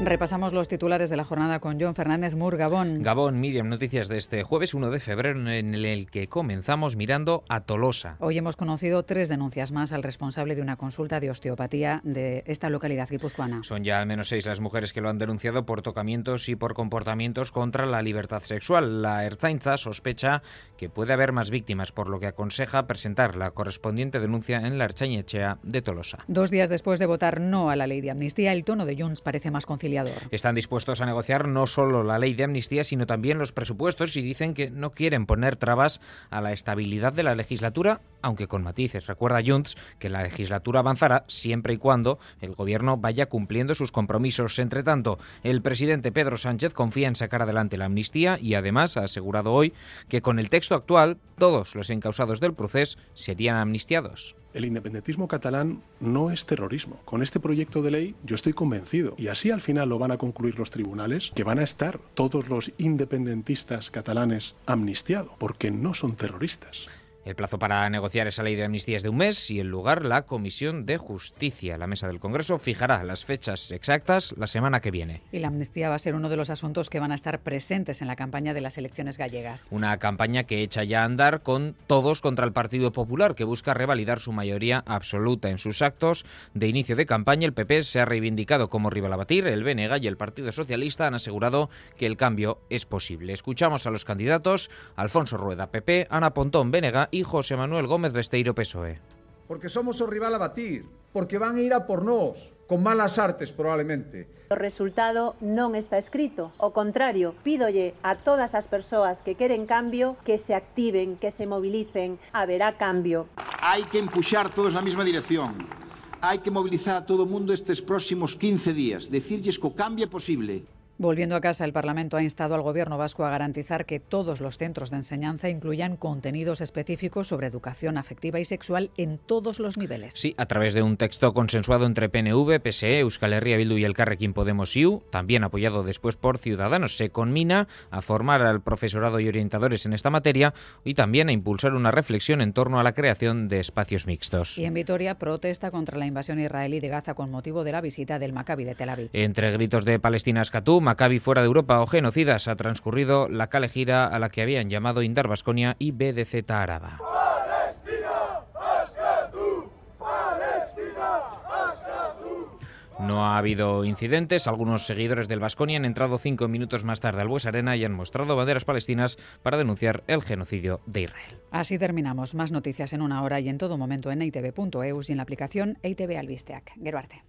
Repasamos los titulares de la jornada con John Fernández Mur, Gabón. Gabón, Miriam, noticias de este jueves 1 de febrero en el que comenzamos mirando a Tolosa. Hoy hemos conocido tres denuncias más al responsable de una consulta de osteopatía de esta localidad guipuzcoana. Son ya al menos seis las mujeres que lo han denunciado por tocamientos y por comportamientos contra la libertad sexual. La Erzainza sospecha que puede haber más víctimas, por lo que aconseja presentar la correspondiente denuncia en la Erchañechea de Tolosa. Dos días después de votar no a la ley de amnistía, el tono de Junts parece más conciliador están dispuestos a negociar no solo la ley de amnistía, sino también los presupuestos y dicen que no quieren poner trabas a la estabilidad de la legislatura, aunque con matices. Recuerda Junts que la legislatura avanzará siempre y cuando el gobierno vaya cumpliendo sus compromisos. Entre tanto, el presidente Pedro Sánchez confía en sacar adelante la amnistía y además ha asegurado hoy que con el texto actual todos los encausados del proceso serían amnistiados. El independentismo catalán no es terrorismo. Con este proyecto de ley yo estoy convencido, y así al final lo van a concluir los tribunales, que van a estar todos los independentistas catalanes amnistiados, porque no son terroristas. El plazo para negociar esa ley de amnistía es de un mes y el lugar la Comisión de Justicia. La mesa del Congreso fijará las fechas exactas la semana que viene. Y la amnistía va a ser uno de los asuntos que van a estar presentes en la campaña de las elecciones gallegas. Una campaña que echa ya a andar con todos contra el Partido Popular, que busca revalidar su mayoría absoluta en sus actos. De inicio de campaña, el PP se ha reivindicado como rival a batir. El BNG y el Partido Socialista han asegurado que el cambio es posible. Escuchamos a los candidatos Alfonso Rueda, PP, Ana Pontón, BNG y y José Manuel Gómez Besteiro PSOE. Porque somos o rival a batir, porque van a ir a por nós, con malas artes probablemente. O resultado non está escrito, o contrario, pídolle a todas as persoas que queren cambio que se activen, que se movilicen, haberá cambio. Hai que empuxar todos na mesma dirección, hai que movilizar a todo o mundo estes próximos 15 días, decirlles o cambio é posible. Volviendo a casa, el Parlamento ha instado al Gobierno vasco a garantizar que todos los centros de enseñanza incluyan contenidos específicos sobre educación afectiva y sexual en todos los niveles. Sí, a través de un texto consensuado entre PNV, PSE, Euskal Herria Bildu y el Carrequín Podemos IU, también apoyado después por Ciudadanos, se conmina a formar al profesorado y orientadores en esta materia y también a impulsar una reflexión en torno a la creación de espacios mixtos. Y en Vitoria protesta contra la invasión israelí de Gaza con motivo de la visita del Maccabi de Tel Aviv. Entre gritos de Palestina Escatú, Maccabi fuera de Europa o genocidas ha transcurrido la calejira a la que habían llamado Indar Basconia y BDZ Araba. No ha habido incidentes. Algunos seguidores del Vasconia han entrado cinco minutos más tarde al Bues Arena y han mostrado banderas palestinas para denunciar el genocidio de Israel. Así terminamos. Más noticias en una hora y en todo momento en itv.eus y en la aplicación ITV Albisteac. Geruarte.